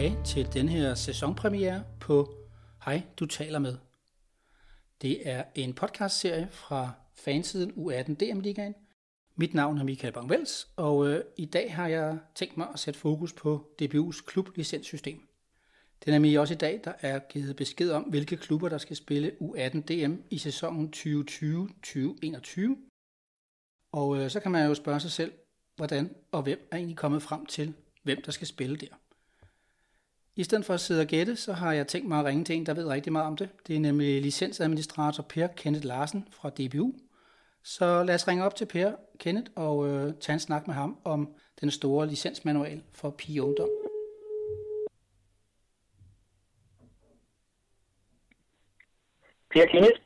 tilbage til den her sæsonpremiere på Hej, du taler med. Det er en podcastserie fra fansiden U18 DM Ligaen. Mit navn er Michael Bangvels, og øh, i dag har jeg tænkt mig at sætte fokus på DBU's klublicenssystem. Det er nemlig også i dag, der er givet besked om, hvilke klubber, der skal spille U18 DM i sæsonen 2020-2021. Og øh, så kan man jo spørge sig selv, hvordan og hvem er egentlig kommet frem til, hvem der skal spille der. I stedet for at sidde og gætte, så har jeg tænkt mig at ringe til en, der ved rigtig meget om det. Det er nemlig licensadministrator Per Kenneth Larsen fra DBU. Så lad os ringe op til Per Kenneth og øh, tage en snak med ham om den store licensmanual for pige ungdom. Per Kenneth?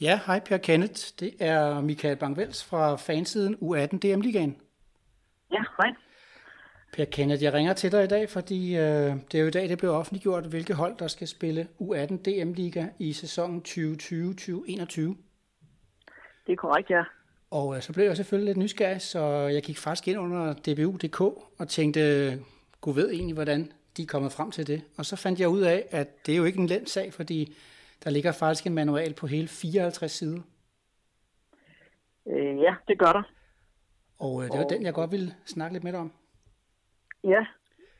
Ja, hej Per Kenneth. Det er Michael Bangvels fra fansiden U18 DM Ligaen. Ja, hej. Per Kenneth, jeg ringer til dig i dag, fordi øh, det er jo i dag, det blev offentliggjort, hvilke hold, der skal spille U18 DM-liga i sæsonen 2020-2021. Det er korrekt, ja. Og øh, så blev jeg selvfølgelig lidt nysgerrig, så jeg gik faktisk ind under dbu.dk og tænkte, gud ved egentlig, hvordan de er kommet frem til det. Og så fandt jeg ud af, at det er jo ikke en lem sag, fordi der ligger faktisk en manual på hele 54 sider. Øh, ja, det gør der. Og øh, det var og... den, jeg godt ville snakke lidt med dig om. Ja,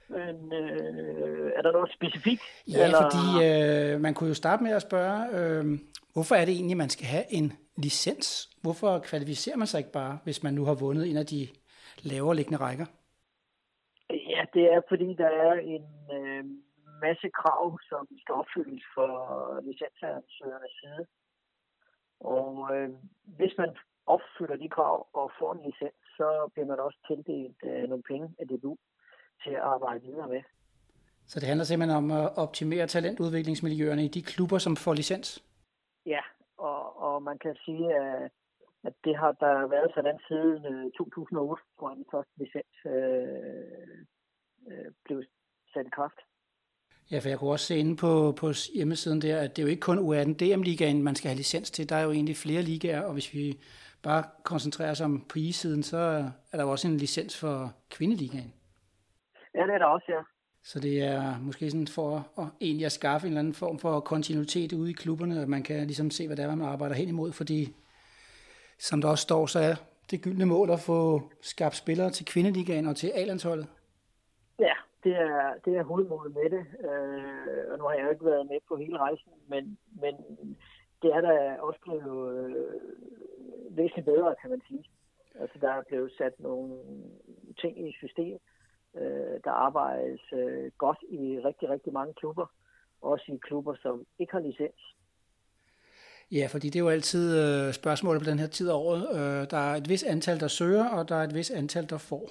men øh, er der noget specifikt? Ja, eller? fordi øh, man kunne jo starte med at spørge, øh, hvorfor er det egentlig, man skal have en licens? Hvorfor kvalificerer man sig ikke bare, hvis man nu har vundet en af de lavere liggende rækker? Ja, det er fordi, der er en øh, masse krav, som skal opfyldes for licensansøgernes side. Og øh, hvis man opfylder de krav og får en licens, så bliver man også tildelt øh, nogle penge af DBU til at arbejde videre med. Så det handler simpelthen om at optimere talentudviklingsmiljøerne i de klubber, som får licens? Ja, og, og man kan sige, at, at det har der været sådan siden 2008, øh, hvor den første licens øh, øh, blev sat i kraft. Ja, for jeg kunne også se inde på, på hjemmesiden der, at det er jo ikke kun U18 DM-ligaen, man skal have licens til. Der er jo egentlig flere ligaer, og hvis vi bare koncentrerer os om siden, så er der jo også en licens for kvindeligaen. Ja, det er der også, ja. Så det er måske sådan for at, egentlig at skaffe en eller anden form for kontinuitet ude i klubberne, at man kan ligesom se, hvad det er, man arbejder hen imod, fordi som der også står, så er det gyldne mål at få skabt spillere til kvindeligaen og til A-landsholdet. Ja, det er, det er hovedmålet med det, øh, og nu har jeg jo ikke været med på hele rejsen, men, men det er da også blevet øh, væsentligt bedre, kan man sige. Altså, der er blevet sat nogle ting i system, Øh, der arbejdes øh, godt i rigtig, rigtig mange klubber. Også i klubber, som ikke har licens. Ja, fordi det er jo altid øh, spørgsmålet på den her tid af året. Øh, der er et vis antal, der søger, og der er et vis antal, der får.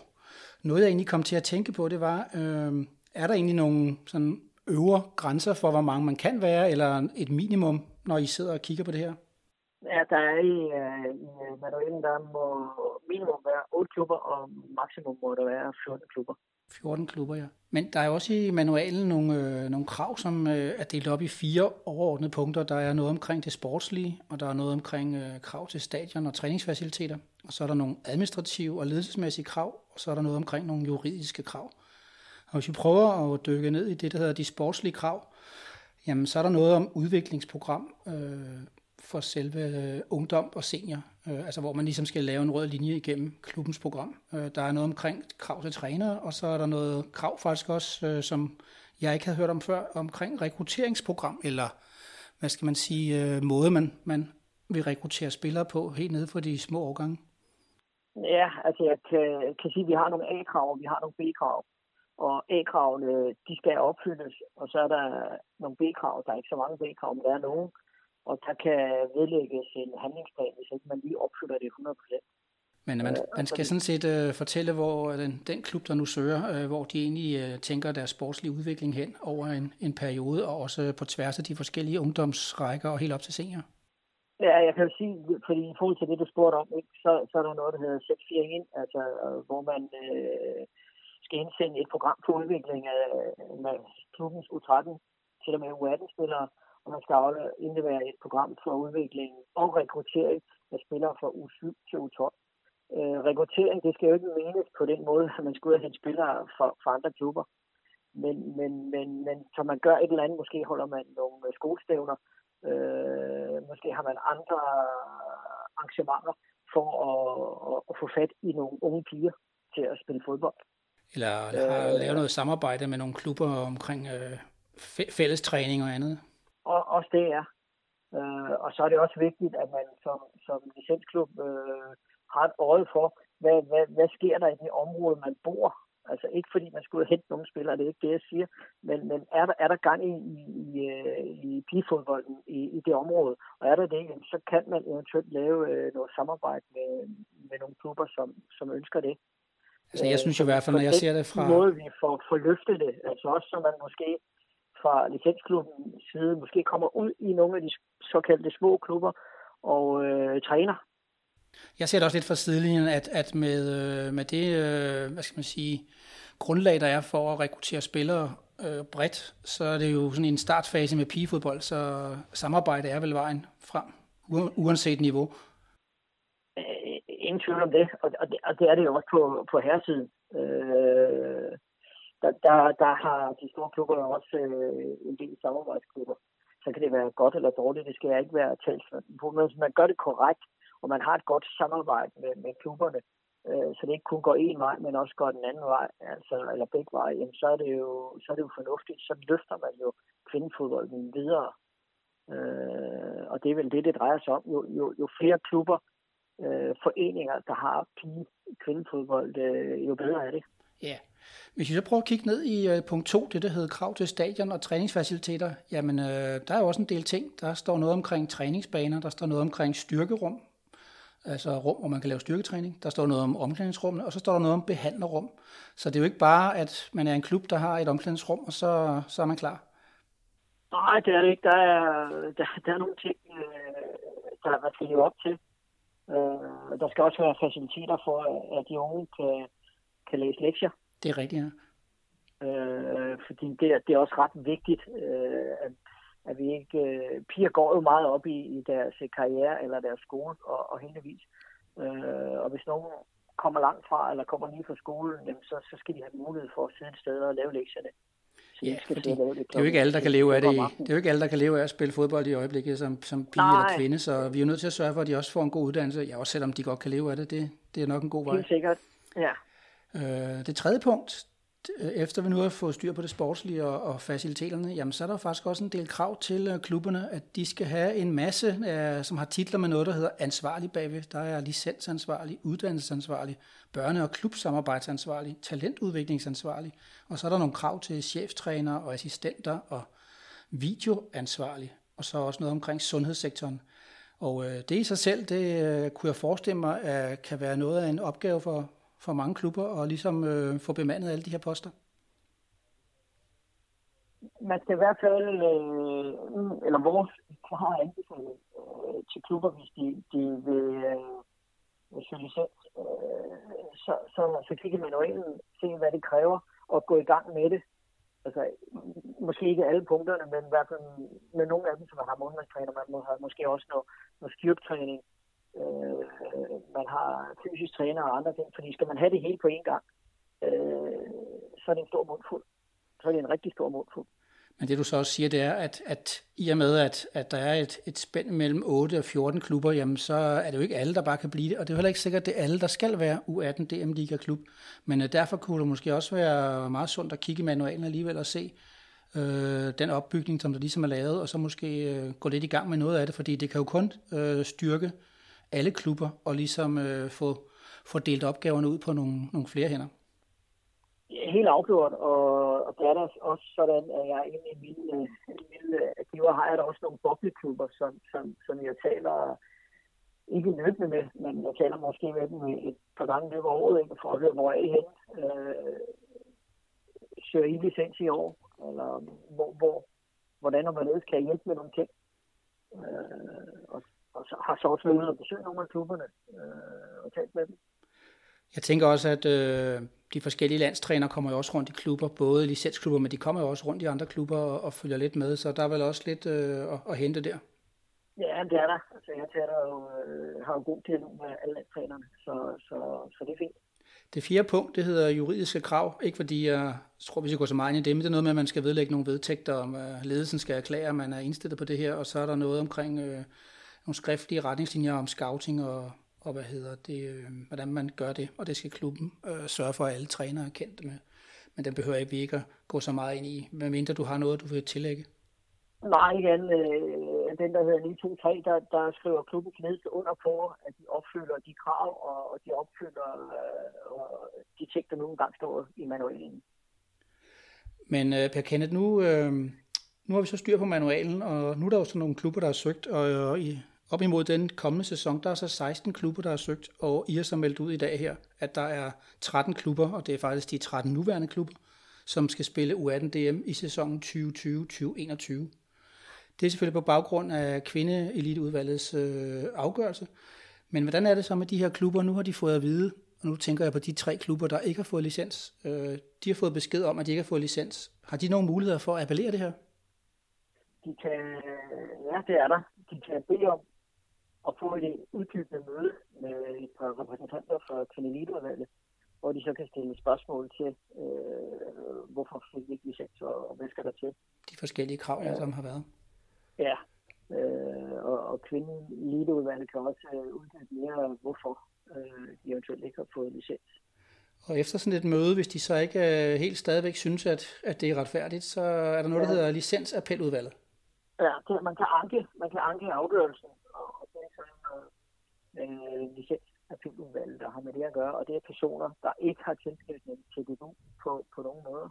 Noget, jeg egentlig kom til at tænke på, det var, øh, er der egentlig nogle sådan øvre grænser for, hvor mange man kan være, eller et minimum, når I sidder og kigger på det her? Ja, der er i, uh, i øh, Madrid, der må minimum være 8 klubber, og maksimum må der være 14 klubber. 14 klubber, ja. Men der er også i manualen nogle, øh, nogle krav, som øh, er delt op i fire overordnede punkter. Der er noget omkring det sportslige, og der er noget omkring øh, krav til stadion og træningsfaciliteter. Og så er der nogle administrative og ledelsesmæssige krav, og så er der noget omkring nogle juridiske krav. Og hvis vi prøver at dykke ned i det, der hedder de sportslige krav, jamen så er der noget om udviklingsprogram, øh, for selve øh, ungdom og senior, øh, altså hvor man ligesom skal lave en rød linje igennem klubbens program. Øh, der er noget omkring krav til trænere, og så er der noget krav faktisk også, øh, som jeg ikke havde hørt om før, omkring rekrutteringsprogram, eller hvad skal man sige, øh, måde man, man vil rekruttere spillere på, helt nede for de små årgange. Ja, altså jeg kan, kan sige, at vi har nogle A-krav, og vi har nogle B-krav. Og A-kravene, de skal opfyldes, og så er der nogle B-krav. Der er ikke så mange B-krav, men der er nogen og der kan vedlægges en handlingsplan, hvis ikke man lige opfylder det 100% Men man, øh, man skal sådan set uh, fortælle, hvor den, den klub, der nu søger, uh, hvor de egentlig uh, tænker deres sportslige udvikling hen over en, en periode, og også på tværs af de forskellige ungdomsrækker og helt op til senior. Ja, jeg kan jo sige, fordi i forhold til det, du spurgte om, ikke, så, så er der noget, der hedder 641, altså, hvor man øh, skal indsende et program for udvikling af, af klubbens U13 til og med U18-spillere, og man skal indlevere et program for udvikling og rekruttering af spillere fra U7 til U12. Øh, rekruttering, det skal jo ikke menes på den måde, at man skal ud og hente spillere fra, fra andre klubber. men, men, men, men så man gør et eller andet, måske holder man nogle skolestævner, øh, måske har man andre arrangementer for at, at, at få fat i nogle unge piger til at spille fodbold. Eller har øh, lavet noget samarbejde med nogle klubber omkring øh, fælles træning og andet? Og, også det er. Øh, og så er det også vigtigt, at man som, som licensklub øh, har et øje for, hvad, hvad, hvad sker der i det område, man bor. Altså ikke fordi man skulle hente nogle spillere, det er ikke det, jeg siger, men, men er, der, er der gang i, i, i, øh, i pigefodbolden i, i det område, og er der det, så kan man eventuelt lave øh, noget samarbejde med, med nogle klubber, som, som ønsker det. Altså jeg synes jo i hvert fald, når jeg ser det fra... måde, vi får, får løftet det, altså også så man måske fra licensklubben side måske kommer ud i nogle af de såkaldte små klubber og øh, træner. Jeg ser det også lidt fra sidelinjen, at, at med, øh, med det, øh, hvad skal man sige, grundlag, der er for at rekruttere spillere øh, bredt, så er det jo sådan en startfase med pigefodbold, så samarbejde er vel vejen frem, uanset niveau. Øh, ingen tvivl om det, og, og, det, og det er det jo også på, på herresiden. Øh, der, der, der har de store klubber også øh, en del samarbejdsklubber. Så kan det være godt eller dårligt, det skal jeg ikke være talsmand på. Men hvis man gør det korrekt, og man har et godt samarbejde med, med klubberne, øh, så det ikke kun går en vej, men også går den anden vej, altså, eller begge veje, jamen, så, er det jo, så er det jo fornuftigt. Så løfter man jo kvindefodbolden videre. Øh, og det er vel det, det drejer sig om. Jo, jo, jo flere klubber, øh, foreninger, der har pige kvindefodbold, øh, jo bedre er det. Ja, hvis vi så prøver at kigge ned i øh, punkt 2, det der hedder krav til stadion og træningsfaciliteter, jamen øh, der er jo også en del ting. Der står noget omkring træningsbaner, der står noget omkring styrkerum, altså rum, hvor man kan lave styrketræning. Der står noget om omklædningsrummene, og så står der noget om behandlerrum. Så det er jo ikke bare, at man er en klub, der har et omklædningsrum, og så, så er man klar. Nej, det er det ikke. Der er, der, der er nogle ting, øh, der er skal op til. Øh, der skal også være faciliteter for, at de unge kan, kan læse lektier. Det er rigtigt, ja. Øh, fordi det er, det er også ret vigtigt, øh, at, at vi ikke... Øh, piger går jo meget op i, i deres karriere eller deres skole, og, og heldigvis. Øh, og hvis nogen kommer langt fra, eller kommer lige fra skolen, jamen, så, så skal de have mulighed for at sidde et sted og lave lektierne. ja, fordi det, det er jo ikke alle, der kan leve af det. Det er jo ikke alle, der kan leve af at spille fodbold i øjeblikket som, som pige Nej. eller kvinde, så vi er nødt til at sørge for, at de også får en god uddannelse. Ja, også selvom de godt kan leve af det, det, det er nok en god vej. Helt sikkert, ja. Øh, det tredje punkt, øh, efter vi nu har fået styr på det sportslige og, og faciliteterne, jamen så er der faktisk også en del krav til øh, klubberne, at de skal have en masse, øh, som har titler med noget, der hedder ansvarlig bagved. Der er licensansvarlig, uddannelsesansvarlig, børne- og klubsamarbejdsansvarlig, talentudviklingsansvarlig, og så er der nogle krav til cheftræner og assistenter og videoansvarlig, og så også noget omkring sundhedssektoren. Og det i sig selv, det kunne jeg forestille mig, at kan være noget af en opgave for, for mange klubber og ligesom øh, få bemandet alle de her poster? Man skal i hvert fald, øh, eller vores klare anbefaling øh, til klubber, hvis de, de vil øh, søge licens, øh, så, så, så kigger man jo ind se, hvad det kræver, og gå i gang med det. Altså, måske ikke alle punkterne, men i hvert fald med nogle af dem, som har har månedstræner, man må have måske også noget, noget styrketræning, øh, man har fysisk træner og andre ting, fordi skal man have det hele på én gang, øh, så er det en stor mundfuld. Så er det en rigtig stor mundfuld. Men det du så også siger, det er, at, at i og med, at, at der er et, et spænd mellem 8 og 14 klubber, jamen så er det jo ikke alle, der bare kan blive det, og det er heller ikke sikkert, at det er alle, der skal være U18 DM Liga klub. Men uh, derfor kunne det måske også være meget sundt at kigge i manualen alligevel og se øh, den opbygning, som der ligesom er lavet, og så måske øh, gå lidt i gang med noget af det, fordi det kan jo kun øh, styrke alle klubber og ligesom øh, få, få delt opgaverne ud på nogle, nogle flere hænder? Helt afgjort, og, og det er da også sådan, at jeg inde i min, øh, giver øh, har jeg da også nogle bobleklubber, som, som, som jeg taler ikke løbende med, men jeg taler måske med dem et par gange løbet året, ikke, for at høre, hvor er I henne? Øh, søger I licens i år? Eller hvor, hvor, hvordan og hvorledes kan jeg hjælpe med nogle ting? Øh, og og så har så også været ude og besøge nogle af klubberne øh, og talt med dem. Jeg tænker også, at øh, de forskellige landstræner kommer jo også rundt i klubber, både licensklubber, men de kommer jo også rundt i andre klubber og, og følger lidt med, så der er vel også lidt øh, at, at hente der. Ja, det er der. Altså, jeg tager jo, øh, har jo god dialog med alle trænerne, så, så, så det er fint. Det fjerde punkt, det hedder juridiske krav. Ikke fordi jeg tror, vi skal gå så meget ind i det, men det er noget med, at man skal vedlægge nogle vedtægter om, at ledelsen skal erklære, at man er indstillet på det her, og så er der noget omkring øh, nogle skriftlige retningslinjer om scouting og, og hvad hedder det, øh, hvordan man gør det, og det skal klubben øh, sørge for, at alle trænere er kendt med. Men den behøver vi ikke at gå så meget ind i, medmindre du har noget, du vil tillægge. Nej, igen, øh, den der hedder 923, der, der skriver klubben knædet under på, at de opfylder de krav, og, og de opfylder øh, og de ting, der nogle gange står i manualen. Men øh, Per Kenneth, nu, øh, nu har vi så styr på manualen, og nu er der jo sådan nogle klubber, der har søgt, og, og i, op imod den kommende sæson, der er så 16 klubber, der har søgt, og I har så meldt ud i dag her, at der er 13 klubber, og det er faktisk de 13 nuværende klubber, som skal spille U18 DM i sæsonen 2020-2021. Det er selvfølgelig på baggrund af kvindeeliteudvalgets øh, afgørelse. Men hvordan er det så med de her klubber? Nu har de fået at vide, og nu tænker jeg på de tre klubber, der ikke har fået licens. Øh, de har fået besked om, at de ikke har fået licens. Har de nogle muligheder for at appellere det her? De kan, ja, det er der. De kan bede om at få et uddybende møde med et par repræsentanter fra kvindeeliteudvalget, hvor de så kan stille spørgsmål til, øh, hvorfor fik vi ikke licens, og hvad skal der til. De forskellige krav, ja, som har været. Ja, øh, og, og kvinden eliteudvalget kan også øh, uddybe mere, hvorfor øh, de eventuelt ikke har fået licens. Og efter sådan et møde, hvis de så ikke øh, helt stadigvæk synes, at, at det er retfærdigt, så er der noget, der hedder licensappeludvalget. Ja, det, man kan anke, man kan anke afgørelsen, og det er sådan øh, licensappeludvalget, der har med det at gøre, og det er personer, der ikke har tilknytning til DBU på, på nogen måde.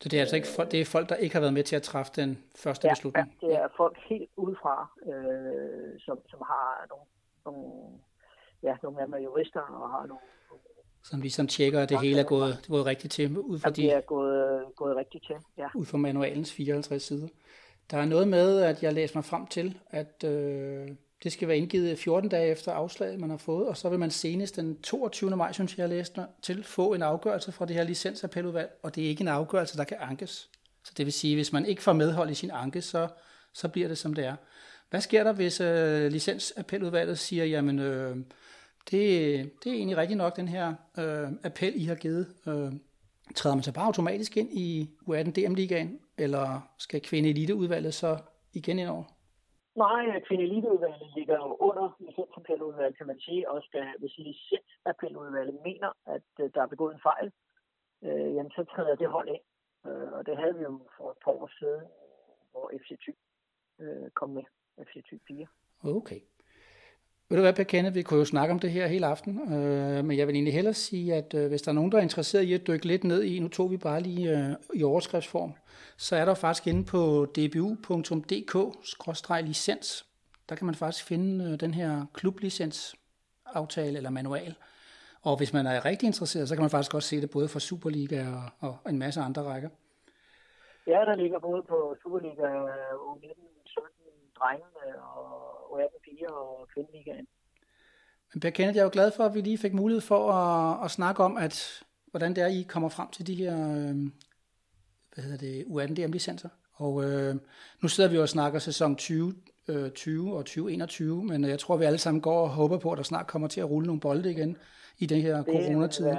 Så det er altså ikke folk, det er folk, der ikke har været med til at træffe den første ja, beslutning? Ja, det er folk helt udefra, øh, som, som har nogle, nogle, ja, nogle af dem er jurister og har nogle som ligesom tjekker, at det hele er gået, det er gået rigtigt til, ud fra, de, er gået, gået rigtigt til, ja. ud fra manualens 54 sider. Der er noget med, at jeg læser mig frem til, at øh, det skal være indgivet 14 dage efter afslaget, man har fået, og så vil man senest den 22. maj, synes jeg, jeg læste til, få en afgørelse fra det her licensappeludvalg, og det er ikke en afgørelse, der kan ankes. Så det vil sige, hvis man ikke får medhold i sin anke, så, så bliver det, som det er. Hvad sker der, hvis øh, licensappeludvalget siger, jamen, øh, det, det er egentlig rigtigt nok, den her øh, appel, I har givet. Øh, træder man så bare automatisk ind i U18 DM-ligaen, eller skal kvinde eliteudvalget så igen ind over? Nej, øh, kvindeliteudvalget ligger jo under licensappeludvalget, kan man sige, og skal, hvis licensappeludvalget mener, at øh, der er begået en fejl, øh, jamen så træder det hold ind. Øh, og det havde vi jo for et par år siden, hvor FC Thy øh, kom med, FC Thy 4. Okay. Ved du hvad, Per Kenneth, vi kunne jo snakke om det her hele aften, øh, men jeg vil egentlig hellere sige, at øh, hvis der er nogen, der er interesseret i at dykke lidt ned i, nu tog vi bare lige øh, i overskriftsform, så er der faktisk inde på dbu.dk-licens, der kan man faktisk finde øh, den her klublicens-aftale eller manual. Og hvis man er rigtig interesseret, så kan man faktisk også se det både fra Superliga og, og en masse andre rækker. Ja, der ligger både på Superliga, U19, 17, drengene og U18 og kvindeligaen. Men Per Kenneth, jeg er jo glad for, at vi lige fik mulighed for at, at snakke om, at hvordan det er, I kommer frem til de her øh, hvad hedder det, U18 DM-licenser. Og øh, nu sidder vi jo og snakker sæson 20, øh, 20 og 2021, men jeg tror, vi alle sammen går og håber på, at der snart kommer til at rulle nogle bolde igen i den her coronatid. Det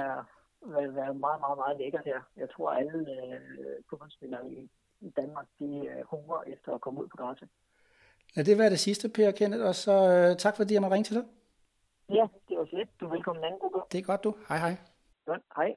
vil være meget, meget, meget lækkert her. Jeg tror, alle øh, fodboldspillere i, Danmark, de øh, hungrer efter at komme ud på græsset. Lad det være det sidste, Per Kenneth, og så øh, tak fordi jeg måtte ringe til dig. Ja, det var så lidt. Du er velkommen en anden god Det er godt, du. Hej hej. Godt, hej.